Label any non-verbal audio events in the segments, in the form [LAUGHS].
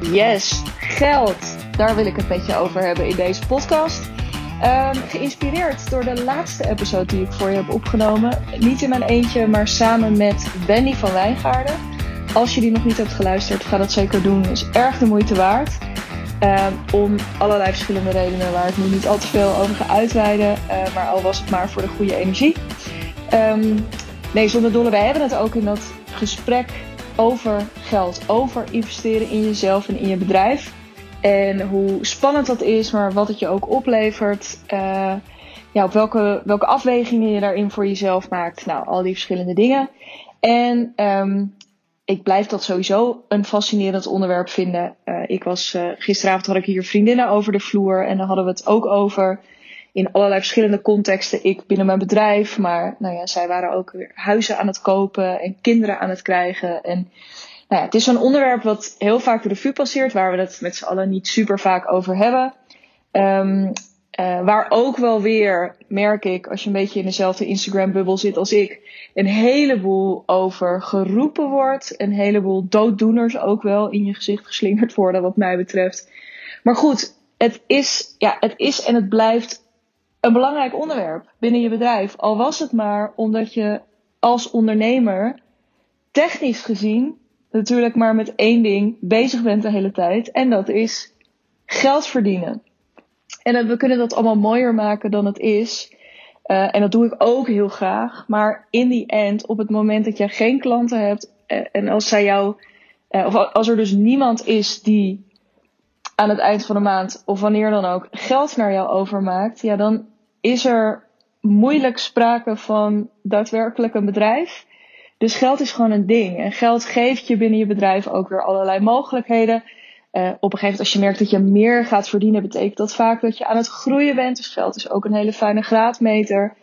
Yes, geld. Daar wil ik het met je over hebben in deze podcast. Um, geïnspireerd door de laatste episode die ik voor je heb opgenomen. Niet in mijn eentje, maar samen met Wendy van Wijngaarden. Als je die nog niet hebt geluisterd, ga dat zeker doen. Is erg de moeite waard. Um, om allerlei verschillende redenen waar ik nu niet al te veel over ga uitweiden. Uh, maar al was het maar voor de goede energie. Nee, zonder dolle, wij hebben het ook in dat gesprek over geld. Over investeren in jezelf en in je bedrijf. En hoe spannend dat is, maar wat het je ook oplevert. Uh, ja, op welke, welke afwegingen je daarin voor jezelf maakt. Nou, al die verschillende dingen. En um, ik blijf dat sowieso een fascinerend onderwerp vinden. Uh, ik was, uh, gisteravond had ik hier vriendinnen over de vloer. En dan hadden we het ook over in allerlei verschillende contexten. Ik binnen mijn bedrijf, maar nou ja, zij waren ook weer huizen aan het kopen en kinderen aan het krijgen. En nou het is zo'n onderwerp wat heel vaak de revue passeert, waar we het met z'n allen niet super vaak over hebben. Um, uh, waar ook wel weer, merk ik, als je een beetje in dezelfde Instagram-bubbel zit als ik, een heleboel over geroepen wordt. Een heleboel dooddoeners ook wel in je gezicht geslingerd worden, wat mij betreft. Maar goed, het is, ja, het is en het blijft een belangrijk onderwerp binnen je bedrijf. Al was het maar omdat je als ondernemer technisch gezien natuurlijk maar met één ding bezig bent de hele tijd. En dat is geld verdienen. En we kunnen dat allemaal mooier maken dan het is. Uh, en dat doe ik ook heel graag. Maar in die end, op het moment dat je geen klanten hebt. Uh, en als zij jou. Uh, of als er dus niemand is die aan het eind van de maand. of wanneer dan ook. geld naar jou overmaakt. Ja, dan is er moeilijk sprake van daadwerkelijk een bedrijf. Dus geld is gewoon een ding. En geld geeft je binnen je bedrijf ook weer allerlei mogelijkheden. Uh, op een gegeven moment, als je merkt dat je meer gaat verdienen, betekent dat vaak dat je aan het groeien bent. Dus geld is ook een hele fijne graadmeter.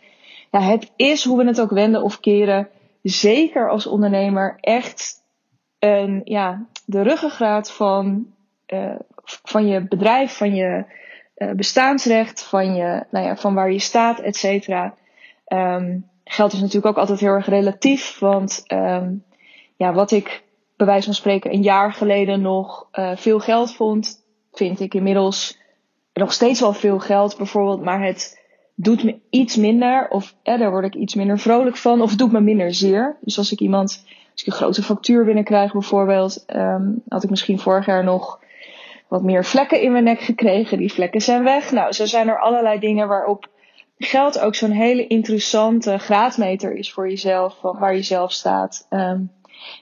Ja, het is hoe we het ook wenden of keren, zeker als ondernemer, echt een, ja, de ruggengraat van, uh, van je bedrijf, van je uh, bestaansrecht, van, je, nou ja, van waar je staat, et cetera. Um, geld is natuurlijk ook altijd heel erg relatief, want um, ja, wat ik bij wijze van spreken een jaar geleden nog uh, veel geld vond, vind ik inmiddels nog steeds wel veel geld bijvoorbeeld, maar het doet me iets minder of eh, daar word ik iets minder vrolijk van of het doet me minder zeer. Dus als ik iemand, als ik een grote factuur binnenkrijg bijvoorbeeld, um, had ik misschien vorig jaar nog wat meer vlekken in mijn nek gekregen. Die vlekken zijn weg. Nou, zo zijn er allerlei dingen waarop geld ook zo'n hele interessante graadmeter is voor jezelf, van waar je zelf staat. Um,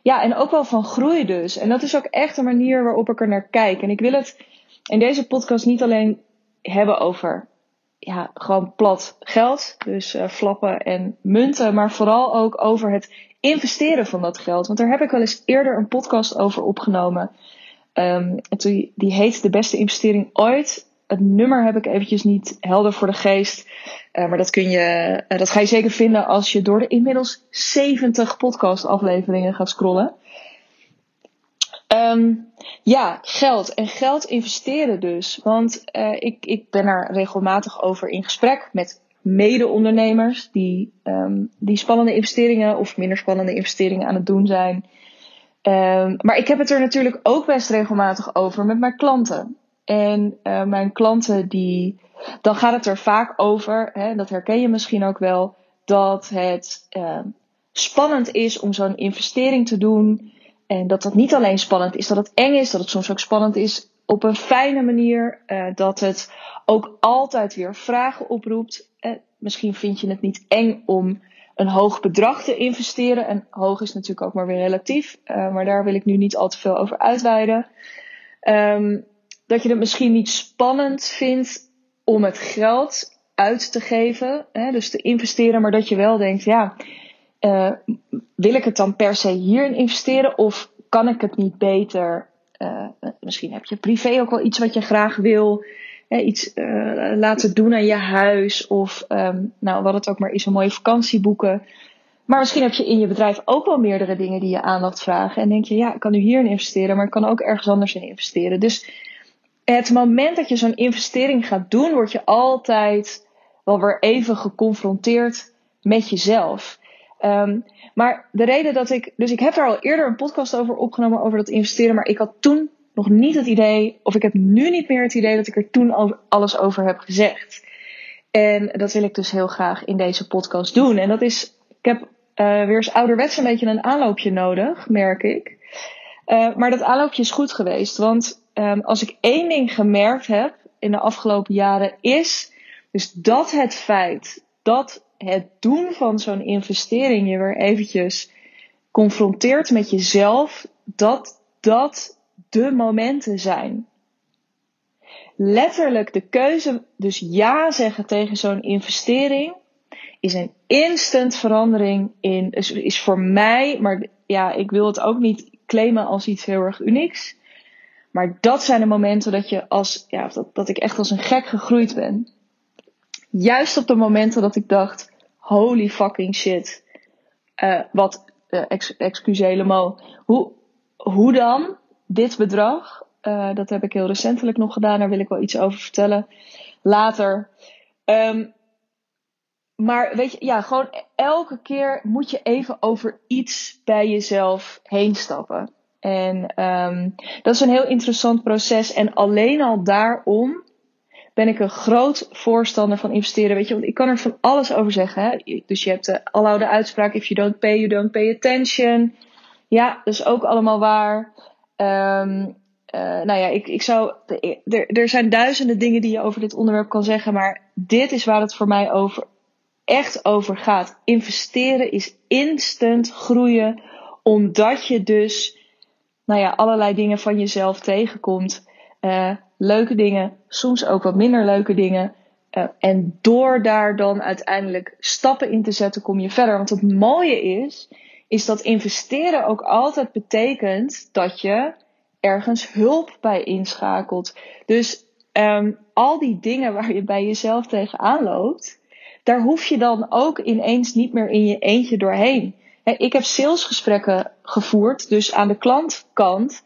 ja, en ook wel van groei dus. En dat is ook echt een manier waarop ik er naar kijk. En ik wil het in deze podcast niet alleen hebben over ja, gewoon plat geld, dus uh, flappen en munten, maar vooral ook over het investeren van dat geld. Want daar heb ik wel eens eerder een podcast over opgenomen. Die, die heet De beste investering ooit. Het nummer heb ik eventjes niet helder voor de geest. Uh, maar dat kun je, uh, dat ga je zeker vinden als je door de inmiddels 70 podcast afleveringen gaat scrollen. Um, ja, geld. En geld investeren dus. Want uh, ik, ik ben er regelmatig over in gesprek met mede-ondernemers die, um, die spannende investeringen of minder spannende investeringen aan het doen zijn. Um, maar ik heb het er natuurlijk ook best regelmatig over met mijn klanten. En uh, mijn klanten die dan gaat het er vaak over, hè, dat herken je misschien ook wel, dat het uh, spannend is om zo'n investering te doen. En dat dat niet alleen spannend is, dat het eng is, dat het soms ook spannend is op een fijne manier. Uh, dat het ook altijd weer vragen oproept. Uh, misschien vind je het niet eng om een hoog bedrag te investeren. En hoog is natuurlijk ook maar weer relatief. Maar daar wil ik nu niet al te veel over uitweiden. Um, dat je het misschien niet spannend vindt om het geld uit te geven, hè, dus te investeren, maar dat je wel denkt, ja, uh, wil ik het dan per se hierin investeren of kan ik het niet beter? Uh, misschien heb je privé ook wel iets wat je graag wil, iets uh, laten doen aan je huis of um, nou, wat het ook maar is, een mooie vakantie boeken. Maar misschien heb je in je bedrijf ook wel meerdere dingen die je aandacht vragen. En denk je, ja, ik kan nu hierin investeren, maar ik kan ook ergens anders in investeren. Dus het moment dat je zo'n investering gaat doen, word je altijd wel weer even geconfronteerd met jezelf. Um, maar de reden dat ik, dus ik heb daar al eerder een podcast over opgenomen over dat investeren, maar ik had toen nog niet het idee, of ik heb nu niet meer het idee dat ik er toen over, alles over heb gezegd. En dat wil ik dus heel graag in deze podcast doen. En dat is, ik heb uh, weer eens ouderwets een beetje een aanloopje nodig, merk ik. Uh, maar dat aanloopje is goed geweest. Want um, als ik één ding gemerkt heb in de afgelopen jaren, is dus dat het feit dat het doen van zo'n investering je weer eventjes confronteert met jezelf, dat dat de momenten zijn. Letterlijk de keuze, dus ja zeggen tegen zo'n investering, is een instant verandering in, is, is voor mij, maar ja, ik wil het ook niet claimen als iets heel erg unieks. Maar dat zijn de momenten dat je als, ja, dat, dat ik echt als een gek gegroeid ben. Juist op de momenten dat ik dacht, holy fucking shit. Uh, wat, uh, helemaal. Hoe, hoe dan dit bedrag? Uh, dat heb ik heel recentelijk nog gedaan. Daar wil ik wel iets over vertellen. Later. Um, maar weet je, ja, gewoon elke keer moet je even over iets bij jezelf heen stappen. En um, dat is een heel interessant proces. En alleen al daarom ben ik een groot voorstander van investeren. Weet je, want ik kan er van alles over zeggen. Hè? Dus je hebt de aloude uitspraak: if you don't pay, you don't pay attention. Ja, dat is ook allemaal waar. Um, uh, nou ja, ik, ik zou. Er, er zijn duizenden dingen die je over dit onderwerp kan zeggen. Maar dit is waar het voor mij over, echt over gaat. Investeren is instant groeien. Omdat je dus. Nou ja, allerlei dingen van jezelf tegenkomt. Uh, leuke dingen, soms ook wat minder leuke dingen. Uh, en door daar dan uiteindelijk stappen in te zetten, kom je verder. Want het mooie is, is dat investeren ook altijd betekent dat je ergens hulp bij inschakelt. Dus um, al die dingen waar je bij jezelf tegenaan loopt, daar hoef je dan ook ineens niet meer in je eentje doorheen. Ik heb salesgesprekken gevoerd, dus aan de klantkant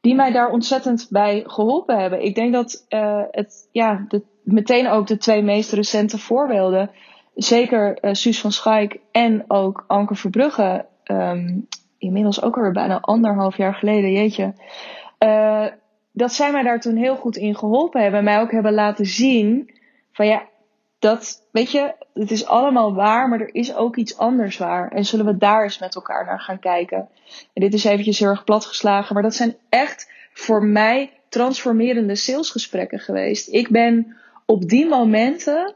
die mij daar ontzettend bij geholpen hebben. Ik denk dat uh, het, ja, de, meteen ook de twee meest recente voorbeelden, zeker uh, Suus van Schaik en ook Anke Verbrugge, um, inmiddels ook alweer bijna anderhalf jaar geleden, jeetje. Uh, dat zij mij daar toen heel goed in geholpen hebben en mij ook hebben laten zien van ja, dat, weet je, het is allemaal waar, maar er is ook iets anders waar. En zullen we daar eens met elkaar naar gaan kijken? En dit is eventjes heel erg platgeslagen, maar dat zijn echt voor mij transformerende salesgesprekken geweest. Ik ben op die momenten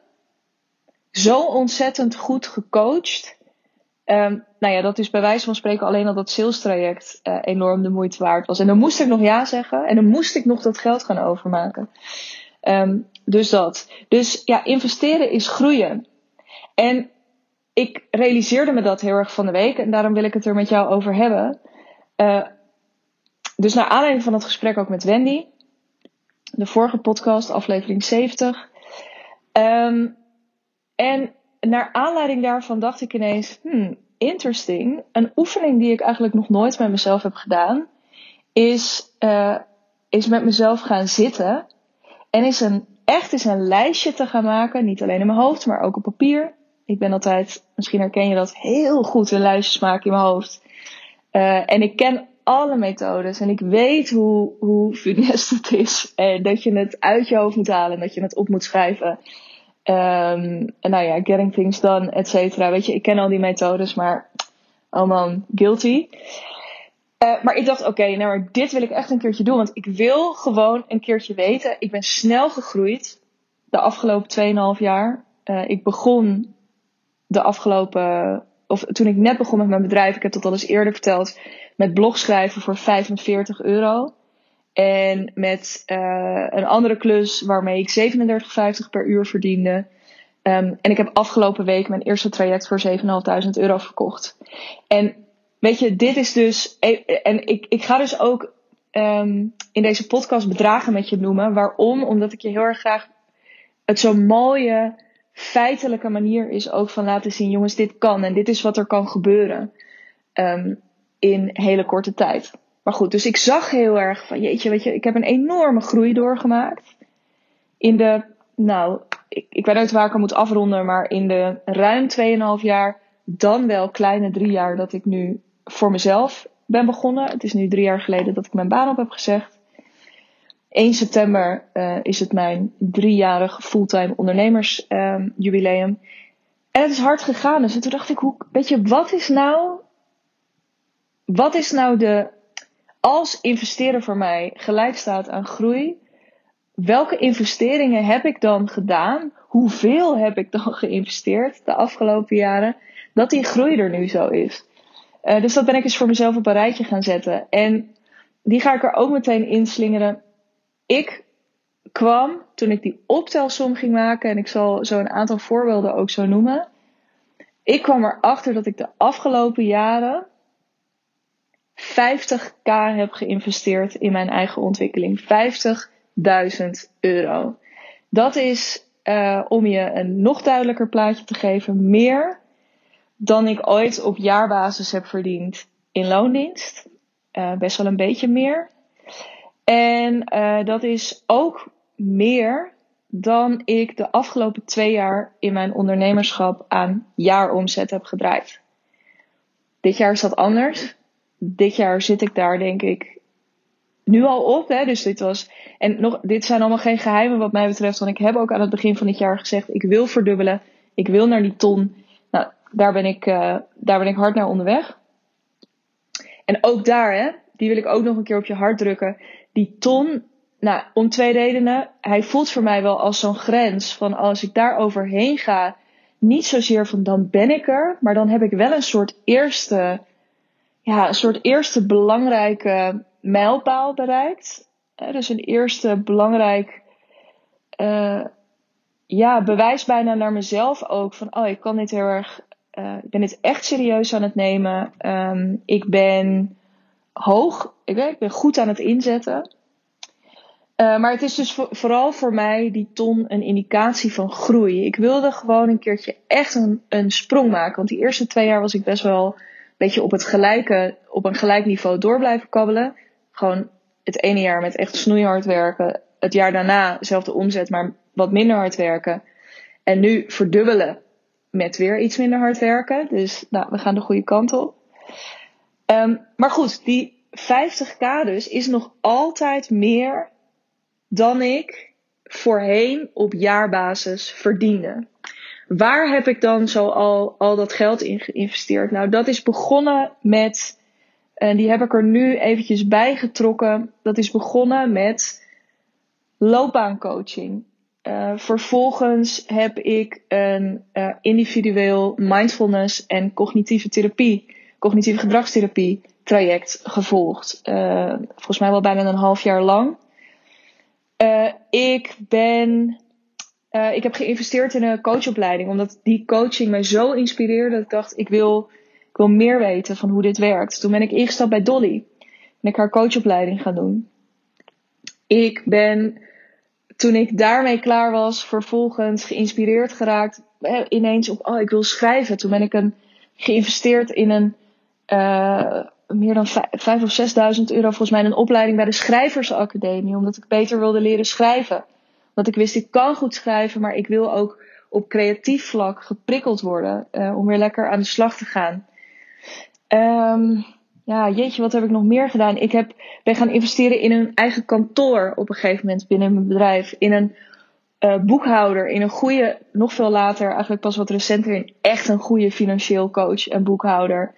zo ontzettend goed gecoacht. Um, nou ja, dat is bij wijze van spreken alleen al dat sales traject uh, enorm de moeite waard was. En dan moest ik nog ja zeggen en dan moest ik nog dat geld gaan overmaken. Um, dus dat. Dus ja, investeren is groeien. En ik realiseerde me dat heel erg van de week en daarom wil ik het er met jou over hebben. Uh, dus naar aanleiding van het gesprek ook met Wendy, de vorige podcast, aflevering 70. Um, en naar aanleiding daarvan dacht ik ineens, hmm, interesting. Een oefening die ik eigenlijk nog nooit met mezelf heb gedaan, is, uh, is met mezelf gaan zitten en is een echt eens een lijstje te gaan maken. Niet alleen in mijn hoofd, maar ook op papier. Ik ben altijd, misschien herken je dat, heel goed een lijstjes maken in mijn hoofd. Uh, en ik ken alle methodes en ik weet hoe, hoe funest het is. En dat je het uit je hoofd moet halen en dat je het op moet schrijven. Um, en nou ja, getting things done, et cetera. Weet je, ik ken al die methodes, maar oh man, guilty. Uh, maar ik dacht, oké, nou maar dit wil ik echt een keertje doen. Want ik wil gewoon een keertje weten. Ik ben snel gegroeid de afgelopen 2,5 jaar. Uh, ik begon de afgelopen, of toen ik net begon met mijn bedrijf, ik heb dat al eens eerder verteld, met blogschrijven voor 45 euro. En met uh, een andere klus waarmee ik 37,50 per uur verdiende. Um, en ik heb afgelopen week mijn eerste traject voor 7.500 euro verkocht. En Weet je, dit is dus. En ik, ik ga dus ook um, in deze podcast bedragen met je noemen. Waarom? Omdat ik je heel erg graag het zo'n mooie, feitelijke manier is ook van laten zien: jongens, dit kan en dit is wat er kan gebeuren. Um, in hele korte tijd. Maar goed, dus ik zag heel erg van: jeetje, weet je, ik heb een enorme groei doorgemaakt. In de, nou, ik, ik weet niet waar ik hem moet afronden, maar in de ruim 2,5 jaar, dan wel kleine drie jaar dat ik nu voor mezelf ben begonnen. Het is nu drie jaar geleden dat ik mijn baan op heb gezegd. 1 september uh, is het mijn driejarig fulltime ondernemersjubileum. Um, en het is hard gegaan. Dus toen dacht ik, hoe, weet je, wat is nou, wat is nou de, als investeren voor mij gelijk staat aan groei, welke investeringen heb ik dan gedaan? Hoeveel heb ik dan [LAUGHS] geïnvesteerd de afgelopen jaren? Dat die groei er nu zo is. Uh, dus dat ben ik eens voor mezelf op een rijtje gaan zetten. En die ga ik er ook meteen inslingeren. Ik kwam toen ik die optelsom ging maken, en ik zal zo een aantal voorbeelden ook zo noemen. Ik kwam erachter dat ik de afgelopen jaren 50k heb geïnvesteerd in mijn eigen ontwikkeling. 50.000 euro. Dat is, uh, om je een nog duidelijker plaatje te geven, meer dan ik ooit op jaarbasis heb verdiend in loondienst. Uh, best wel een beetje meer. En uh, dat is ook meer dan ik de afgelopen twee jaar in mijn ondernemerschap aan jaaromzet heb gedraaid. Dit jaar is dat anders. Dit jaar zit ik daar denk ik nu al op. Hè? Dus dit was. En nog, dit zijn allemaal geen geheimen wat mij betreft. Want ik heb ook aan het begin van dit jaar gezegd: ik wil verdubbelen. Ik wil naar die ton. Daar ben ik, uh, daar ben ik hard naar onderweg. En ook daar, hè, die wil ik ook nog een keer op je hart drukken. Die ton, nou, om twee redenen. Hij voelt voor mij wel als zo'n grens van als ik daar overheen ga, niet zozeer van dan ben ik er, maar dan heb ik wel een soort eerste, ja, een soort eerste belangrijke mijlpaal bereikt. dus een eerste belangrijk, uh, ja, bewijs bijna naar mezelf ook van, oh, ik kan dit heel erg, uh, ik ben dit echt serieus aan het nemen. Um, ik ben hoog. Ik, weet, ik ben goed aan het inzetten. Uh, maar het is dus vooral voor mij die ton een indicatie van groei. Ik wilde gewoon een keertje echt een, een sprong maken. Want die eerste twee jaar was ik best wel een beetje op het gelijke, op een gelijk niveau door blijven kabbelen. Gewoon het ene jaar met echt snoeihard werken. Het jaar daarna dezelfde omzet, maar wat minder hard werken. En nu verdubbelen met weer iets minder hard werken. Dus nou, we gaan de goede kant op. Um, maar goed, die 50k dus is nog altijd meer dan ik voorheen op jaarbasis verdiende. Waar heb ik dan zo al, al dat geld in geïnvesteerd? Nou, dat is begonnen met, en die heb ik er nu eventjes bijgetrokken. Dat is begonnen met loopbaancoaching. Uh, vervolgens heb ik een uh, individueel mindfulness en cognitieve therapie cognitieve gedragstherapie traject gevolgd. Uh, volgens mij wel bijna een half jaar lang. Ik ben. Ik heb geïnvesteerd in een coachopleiding, omdat die coaching mij zo inspireerde dat ik dacht: ik wil, ik wil meer weten van hoe dit werkt. Toen ben ik ingestapt bij Dolly. En ik haar coachopleiding gaan doen. Ik ben, toen ik daarmee klaar was, vervolgens geïnspireerd geraakt. Ineens op, oh, ik wil schrijven. Toen ben ik een, geïnvesteerd in een uh, meer dan vijf of zesduizend euro volgens mij een opleiding bij de Schrijversacademie. Omdat ik beter wilde leren schrijven. Want ik wist, ik kan goed schrijven, maar ik wil ook op creatief vlak geprikkeld worden. Uh, om weer lekker aan de slag te gaan. Um, ja, jeetje, wat heb ik nog meer gedaan? Ik heb, ben gaan investeren in een eigen kantoor op een gegeven moment binnen mijn bedrijf. In een uh, boekhouder, in een goede, nog veel later, eigenlijk pas wat recenter, in echt een goede financieel coach en boekhouder.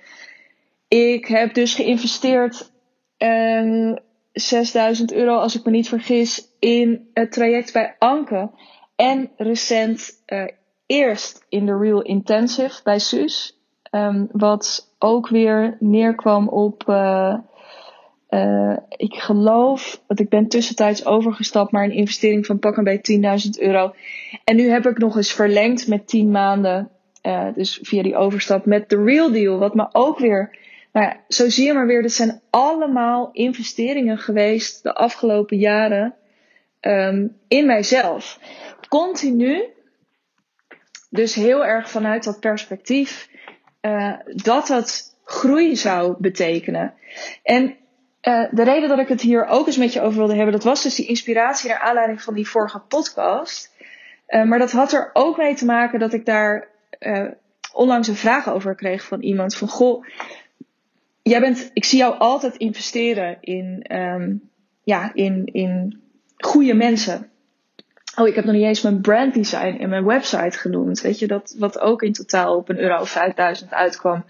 Ik heb dus geïnvesteerd uh, ehm, 6000 euro, als ik me niet vergis, in het traject bij Anke. En recent uh, eerst in de Real Intensive bij SUS. Um, wat ook weer neerkwam op. Uh, uh, ik geloof dat ik ben tussentijds overgestapt naar een investering van pak en bij 10.000 euro. En nu heb ik nog eens verlengd met 10 maanden. Uh, dus via die overstap met de Real Deal. Wat me ook weer nou ja, zo zie je maar weer, dit zijn allemaal investeringen geweest de afgelopen jaren um, in mijzelf. Continu, dus heel erg vanuit dat perspectief, uh, dat het groei zou betekenen. En uh, de reden dat ik het hier ook eens met je over wilde hebben, dat was dus die inspiratie naar aanleiding van die vorige podcast. Uh, maar dat had er ook mee te maken dat ik daar onlangs een vraag over kreeg van iemand van goh jij bent, ik zie jou altijd investeren in, um, ja, in, in goede mensen. Oh, ik heb nog niet eens mijn branddesign en mijn website genoemd. Weet je, dat wat ook in totaal op een euro 5000 uitkwam.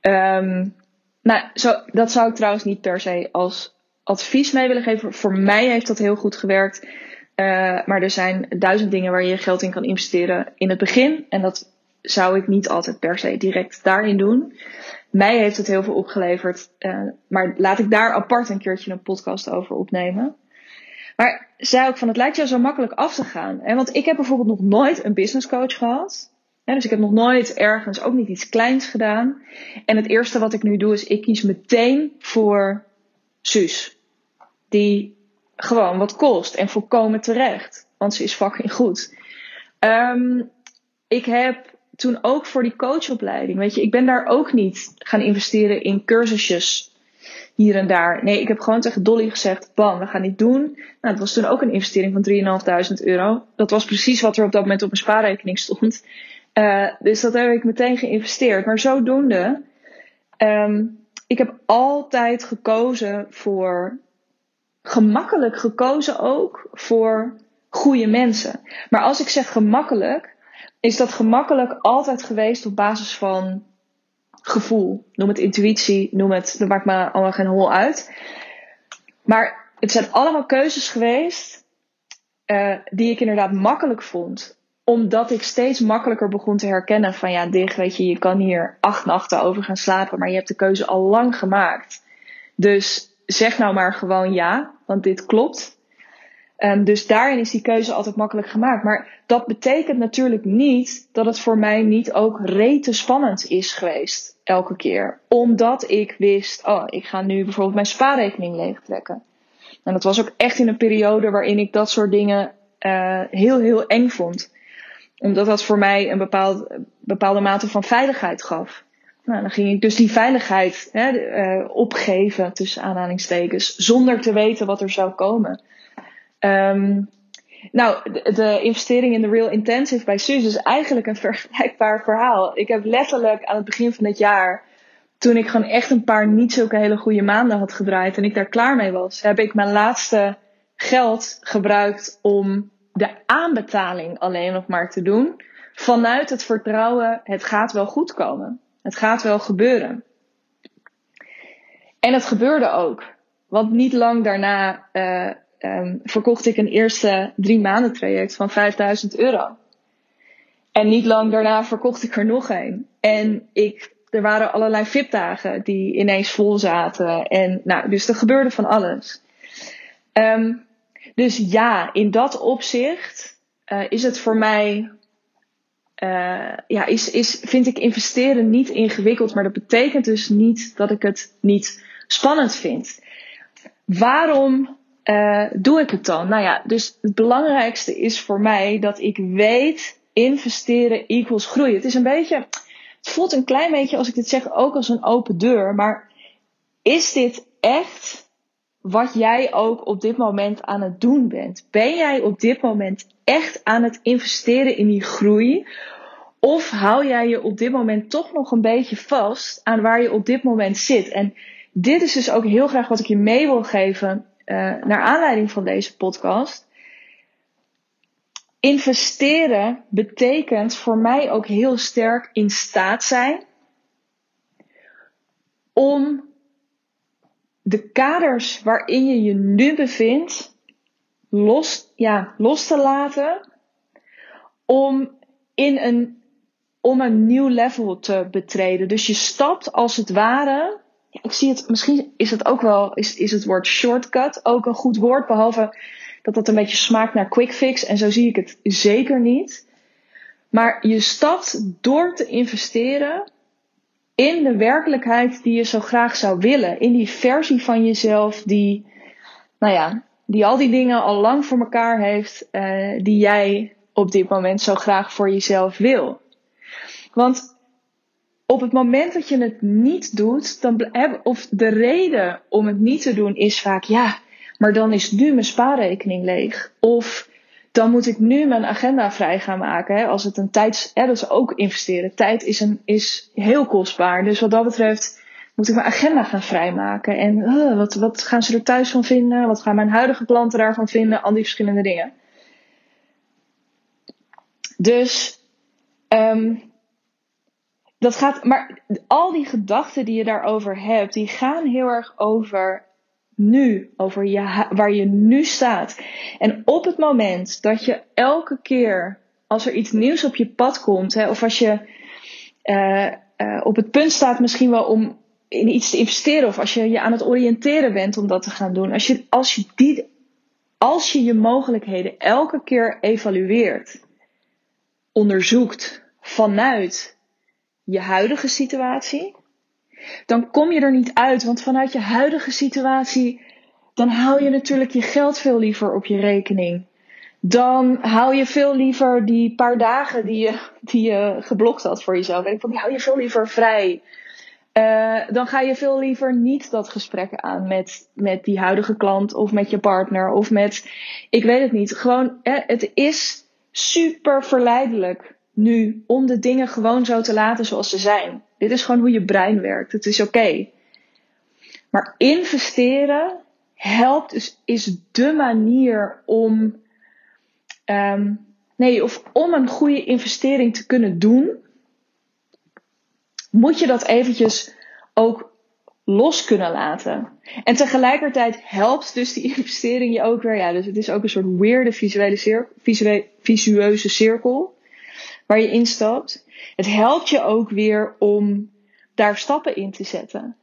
Um, nou, zo, dat zou ik trouwens niet per se als advies mee willen geven. Voor mij heeft dat heel goed gewerkt. Uh, maar er zijn duizend dingen waar je geld in kan investeren in het begin. En dat zou ik niet altijd per se direct daarin doen. Mij heeft het heel veel opgeleverd. Uh, maar laat ik daar apart een keertje een podcast over opnemen. Maar zei ook van het lijkt jou zo makkelijk af te gaan. Hè? Want ik heb bijvoorbeeld nog nooit een business coach gehad. dus ik heb nog nooit ergens ook niet iets kleins gedaan. En het eerste wat ik nu doe is ik kies meteen voor Suus. Die gewoon wat kost en volkomen terecht. Want ze is fucking goed. Um, ik heb toen ook voor die coachopleiding, weet je, ik ben daar ook niet gaan investeren in cursusjes hier en daar. Nee, ik heb gewoon tegen Dolly gezegd: Bam, we gaan dit doen. Nou, dat was toen ook een investering van 3.500 euro. Dat was precies wat er op dat moment op mijn spaarrekening stond. Uh, dus dat heb ik meteen geïnvesteerd. Maar zodoende, um, ik heb altijd gekozen voor, gemakkelijk gekozen ook voor goede mensen. Maar als ik zeg gemakkelijk, is dat gemakkelijk altijd geweest op basis van gevoel. Noem het intuïtie, noem het, dat maakt me allemaal geen hol uit. Maar het zijn allemaal keuzes geweest uh, die ik inderdaad makkelijk vond. Omdat ik steeds makkelijker begon te herkennen van ja, dicht, weet je, je kan hier acht nachten over gaan slapen, maar je hebt de keuze al lang gemaakt. Dus zeg nou maar gewoon ja, want dit klopt. Um, dus daarin is die keuze altijd makkelijk gemaakt. Maar dat betekent natuurlijk niet dat het voor mij niet ook rete spannend is geweest. Elke keer. Omdat ik wist, oh, ik ga nu bijvoorbeeld mijn spaarrekening leegtrekken. En dat was ook echt in een periode waarin ik dat soort dingen uh, heel, heel eng vond. Omdat dat voor mij een bepaald, bepaalde mate van veiligheid gaf. Nou, dan ging ik dus die veiligheid hè, uh, opgeven, tussen aanhalingstekens, zonder te weten wat er zou komen. Um, nou, de, investering in de Real Intensive bij Suus is eigenlijk een [LAUGHS] vergelijkbaar verhaal. Ik heb letterlijk aan het begin van het jaar, toen ik gewoon echt een paar niet zulke hele goede maanden had gedraaid en ik daar klaar mee was, heb ik mijn laatste geld gebruikt om de aanbetaling alleen nog maar te doen. Vanuit het vertrouwen, het gaat wel goed komen. Het gaat wel gebeuren. En het gebeurde ook. Want niet lang daarna uh, um, verkocht ik een eerste drie maanden traject van 5000 euro. En niet lang daarna verkocht ik er nog een. En ik, er waren allerlei VIP-dagen die ineens vol zaten. En nou, dus er gebeurde van alles. Um, dus ja, in dat opzicht uh, is het voor mij. Uh, ja, is, is, vind ik investeren niet ingewikkeld, maar dat betekent dus niet dat ik het niet spannend vind. Waarom uh, doe ik het dan? Nou ja, dus het belangrijkste is voor mij dat ik weet investeren equals groeien. Het is een beetje, het voelt een klein beetje als ik dit zeg ook als een open deur, maar is dit echt wat jij ook op dit moment aan het doen bent? Ben jij op dit moment echt aan het investeren in die groei? Of hou jij je op dit moment toch nog een beetje vast aan waar je op dit moment zit? En dit is dus ook heel graag wat ik je mee wil geven uh, naar aanleiding van deze podcast. Investeren betekent voor mij ook heel sterk in staat zijn om de kaders waarin je je nu bevindt los, ja, los te laten om in een, om een nieuw level te betreden. Dus je stapt als het ware ik zie het, misschien is het ook wel, is, is het woord shortcut ook een goed woord, behalve dat dat een beetje smaakt naar quick fix en zo zie ik het zeker niet. Maar je stapt door te investeren in de werkelijkheid die je zo graag zou willen. In die versie van jezelf die, nou ja, die al die dingen al lang voor elkaar heeft, uh, die jij op dit moment zo graag voor jezelf wil. Want op het moment dat je het niet doet, dan, of de reden om het niet te doen is vaak, ja, maar dan is nu mijn spaarrekening leeg. Of dan moet ik nu mijn agenda vrij gaan maken. Hè, als het een tijd, hè, dat is ook investeren. Tijd is, een, is heel kostbaar. Dus wat dat betreft, moet ik mijn agenda gaan vrijmaken? En wat, wat gaan ze er thuis van vinden? Wat gaan mijn huidige klanten daarvan vinden? Al die verschillende dingen. Dus um, dat gaat, maar al die gedachten die je daarover hebt, die gaan heel erg over nu, over je, waar je nu staat. En op het moment dat je elke keer, als er iets nieuws op je pad komt, hè, of als je uh, uh, op het punt staat misschien wel om in iets te investeren, of als je je aan het oriënteren bent om dat te gaan doen, als je, als je, die, als je je mogelijkheden elke keer evalueert, onderzoekt vanuit je huidige situatie, dan kom je er niet uit. Want vanuit je huidige situatie, dan hou je natuurlijk je geld veel liever op je rekening. Dan hou je veel liever die paar dagen die je, die je geblokt had voor jezelf. Die hou je veel liever vrij. Uh, dan ga je veel liever niet dat gesprek aan met, met die huidige klant of met je partner of met, ik weet het niet. Gewoon, eh, het is super verleidelijk nu om de dingen gewoon zo te laten zoals ze zijn. Dit is gewoon hoe je brein werkt. Het is oké. Maar investeren helpt, dus is de manier om, um, nee, of om een goede investering te kunnen doen, moet je dat eventjes ook los kunnen laten. En tegelijkertijd helpt dus die [LAUGHS] investering je ook weer, ja, dus het is ook een soort weirde visuele visueuze cirkel waar je instapt. Het helpt je ook weer om daar stappen in te zetten.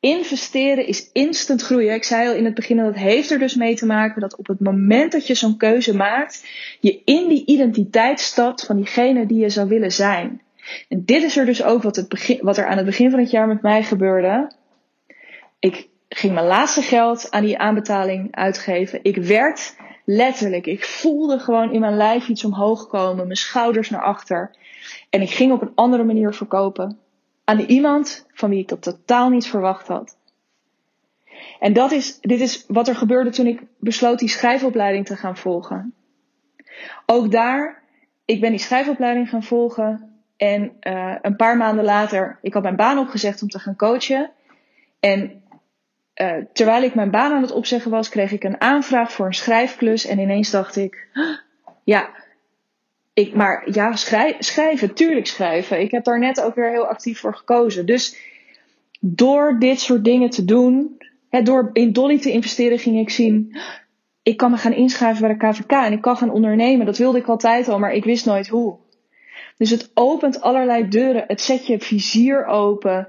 Investeren is instant groeien. Ik zei al in het begin dat het heeft er dus mee te maken dat op het moment dat je zo'n keuze maakt, je in die identiteit stapt van diegene die je zou willen zijn. En dit is er dus ook wat, het begin, wat er aan het begin van het jaar met mij gebeurde. Ik ging mijn laatste geld aan die aanbetaling uitgeven. Ik werd letterlijk, ik voelde gewoon in mijn lijf iets omhoog komen, mijn schouders naar achter. En ik ging op een andere manier verkopen aan iemand van wie ik dat totaal niet verwacht had. En dat is, dit is wat er gebeurde toen ik besloot die schrijfopleiding te gaan volgen. Ook daar, ik ben die schrijfopleiding gaan volgen. En uh, een paar maanden later, ik had mijn baan opgezegd om te gaan coachen. En uh, terwijl ik mijn baan aan het opzeggen was, kreeg ik een aanvraag voor een schrijfklus. En ineens dacht ik, ja, ik, maar ja, schrijven, tuurlijk schrijven. Ik heb daar net ook weer heel actief voor gekozen. Dus door dit soort dingen te doen, hè, door in Dolly te investeren, ging ik zien, ik kan me gaan inschrijven bij de KVK en ik kan gaan ondernemen. Dat wilde ik altijd al, maar ik wist nooit hoe. Dus het opent allerlei deuren. Het zet je vizier open.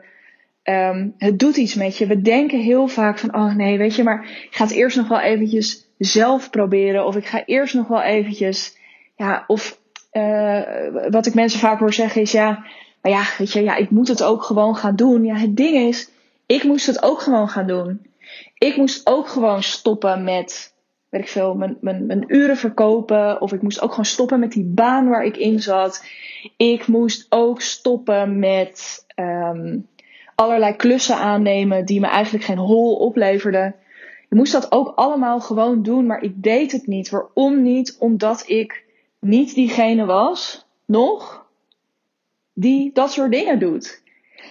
Um, het doet iets met je. We denken heel vaak van, oh nee, weet je, maar ik ga het eerst nog wel eventjes zelf proberen. Of ik ga eerst nog wel eventjes, ja, of uh, wat ik mensen vaak hoor zeggen is, ja, maar ja, weet je, ja, ik moet het ook gewoon gaan doen. Ja, het ding is, ik moest het ook gewoon gaan doen. Ik moest ook gewoon stoppen met, weet ik veel, mijn, mijn, mijn uren verkopen. Of ik moest ook gewoon stoppen met die baan waar ik in zat. Ik moest ook stoppen met um, allerlei klussen aannemen die me eigenlijk geen hol opleverden. Ik moest dat ook allemaal gewoon doen, maar ik deed het niet. Waarom niet? Omdat ik niet diegene was, nog, die dat soort dingen doet.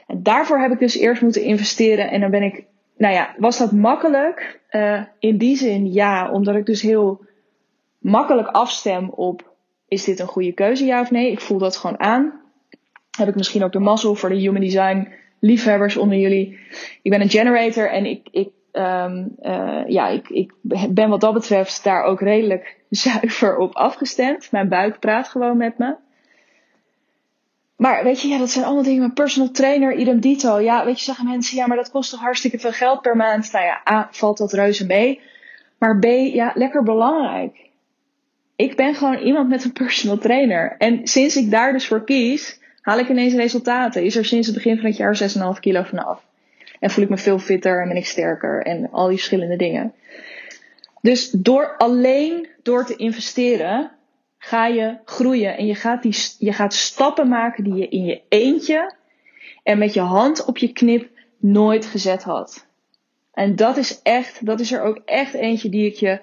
En daarvoor heb ik dus eerst moeten investeren. En dan ben ik, nou ja, was dat makkelijk? Uh, in die zin ja, omdat ik dus heel makkelijk afstem op: is dit een goede keuze, ja of nee? Ik voel dat gewoon aan. Heb ik misschien ook de mazzel voor de human design liefhebbers onder jullie. Ik ben een generator en ik, ik, um, uh, ja, ik, ik ben wat dat betreft daar ook redelijk [LAUGHS] zuiver op afgestemd. Mijn buik praat gewoon met me. Maar weet je, ja, dat zijn allemaal dingen. Mijn personal trainer, idem dito. Ja, weet je, zeggen mensen, ja, maar dat kost toch hartstikke veel geld per maand. Nou ja, A, valt dat reuze mee. Maar B, ja, lekker belangrijk. Ik ben gewoon iemand met een personal trainer. En sinds ik daar dus voor kies, haal ik ineens resultaten. Is er sinds het begin van het jaar 6,5 kilo vanaf. En voel ik me veel fitter en ben ik sterker en al die verschillende dingen. Dus door alleen door te investeren ga je groeien en je gaat, die, je gaat stappen maken die je in je eentje en met je hand op je knip nooit gezet had. En dat is echt, dat is er ook echt eentje die ik je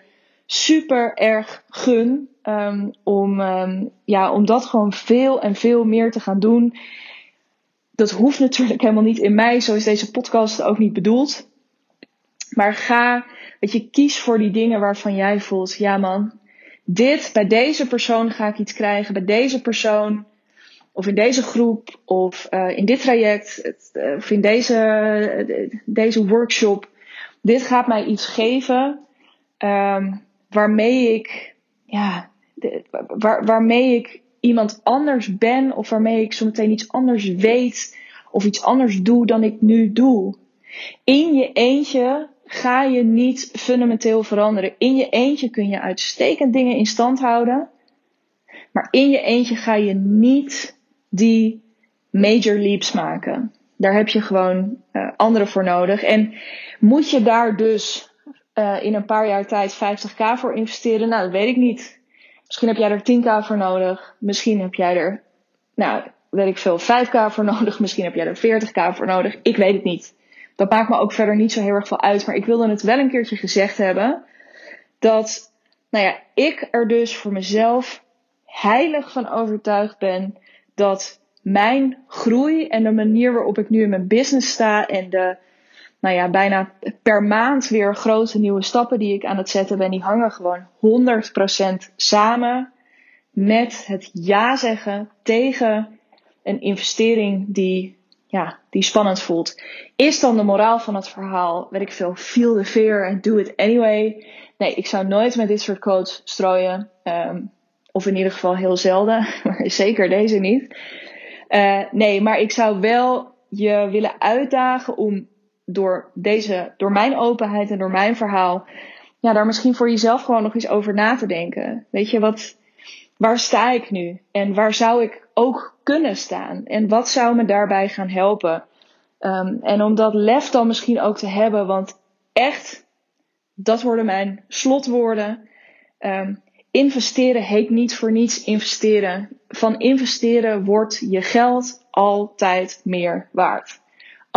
super erg gun. Um, om, um, ja, om dat gewoon veel en veel meer te gaan doen. dat hoeft natuurlijk helemaal niet in mij. Zo is deze podcast ook niet bedoeld. Maar ga, dat je, kies voor die dingen waarvan jij voelt, ja man, dit, bij deze persoon ga ik iets krijgen, bij deze persoon, of in deze groep, of uh, in dit traject, uh, of in deze, uh, deze workshop. Dit gaat mij iets geven um, waarmee ik, ja, waarmee ik iemand anders ben, of waarmee ik zometeen iets anders weet, of iets anders doe dan ik nu doe. In je eentje ga je niet fundamenteel veranderen. In je eentje kun je uitstekend dingen in stand houden. Maar in je eentje ga je niet die major leaps maken. Daar heb je gewoon uh, anderen voor nodig. En moet je daar dus uh, in een paar jaar tijd 50k voor investeren? Nou, dat weet ik niet. Misschien heb jij er 10k voor nodig. Misschien heb jij er, nou, weet ik veel, 5k voor nodig. [LAUGHS] Misschien heb jij er 40k voor nodig. Ik weet het niet. Dat maakt me ook verder niet zo heel erg veel uit. Maar ik wilde het wel een keertje gezegd hebben. Dat, nou ja, ik er dus voor mezelf heilig van overtuigd ben dat mijn groei en de manier waarop ik nu in mijn business sta en de, nou ja, bijna per maand weer grote nieuwe stappen die ik aan het zetten ben, die hangen gewoon 100% samen met het ja zeggen tegen een investering die ja, die spannend voelt. Is dan de moraal van het verhaal, weet ik veel, feel the fear and do it anyway? Nee, ik zou nooit met dit soort codes strooien. Um, of in ieder geval heel zelden, [LAUGHS] maar zeker deze niet. Uh, nee, maar ik zou wel je willen uitdagen om door deze, door mijn openheid en door mijn verhaal, ja, daar misschien voor jezelf gewoon nog eens over na te denken. Weet je, wat, waar sta ik nu? En waar zou ik ook kunnen staan? En wat zou me daarbij gaan helpen? Um, en om dat lef dan misschien ook te hebben, want echt, dat worden mijn slotwoorden. Um, investeren heet niet voor niets investeren. Van investeren wordt je geld altijd meer waard.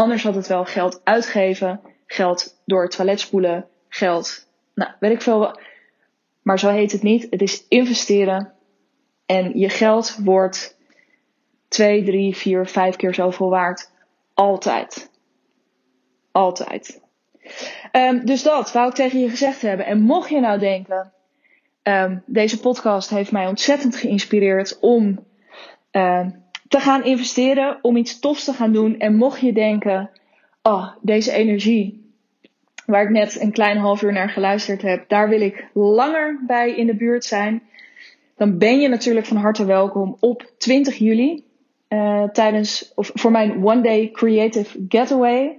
Anders had het wel geld uitgeven, geld door het toilet spoelen, geld, nou weet ik veel. Maar zo heet het niet. Het is investeren. En je geld wordt twee, drie, vier, vijf keer zoveel waard. Altijd. Altijd. Um, dus dat wou ik tegen je gezegd hebben. En mocht je nou denken, um, deze podcast heeft mij ontzettend geïnspireerd om uh, te gaan investeren, om iets tofs te gaan doen. En mocht je denken, oh, deze energie, waar ik net een klein half uur naar geluisterd heb, daar wil ik langer bij in de buurt zijn. Dan ben je natuurlijk van harte welkom op 20 juli. Uh, tijdens, of voor mijn One Day Creative Getaway.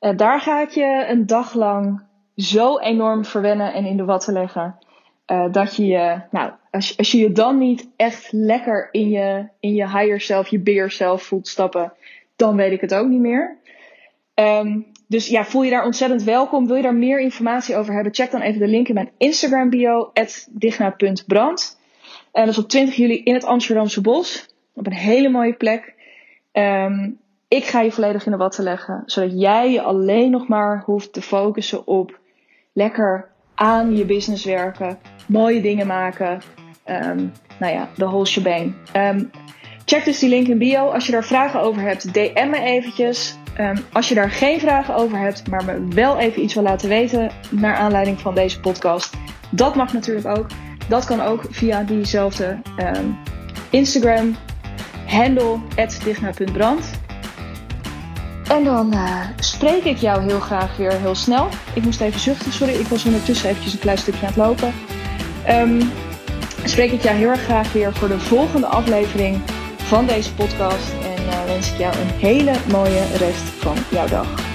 Uh, daar ga ik je een dag lang zo enorm verwennen en in de watten leggen. Uh, dat je je, nou, als, als je je dan niet echt lekker in je, in je higher self, je bigger self voelt stappen, dan weet ik het ook niet meer. Um, dus ja, voel je daar ontzettend welkom. Wil je daar meer informatie over hebben? Check dan even de link in mijn Instagram bio, digna.brand. En dat is op 20 juli in het Amsterdamse Bos. Op een hele mooie plek. Um, ik ga je volledig in de watten leggen. Zodat jij je alleen nog maar hoeft te focussen op lekker aan je business werken. Mooie dingen maken. Um, nou ja, de whole shebang. Um, check dus die link in bio. Als je daar vragen over hebt, DM me eventjes. Um, als je daar geen vragen over hebt, maar me wel even iets wil laten weten naar aanleiding van deze podcast. Dat mag natuurlijk ook. Dat kan ook via diezelfde Instagram handle digna.brand. En dan uh, spreek ik jou heel graag weer heel snel. Ik moest even zuchten, sorry. Ik was ondertussen eventjes een klein stukje aan het lopen. Um, spreek ik jou heel erg graag weer voor de volgende aflevering van deze podcast. En uh, wens ik jou een hele mooie rest van jouw dag.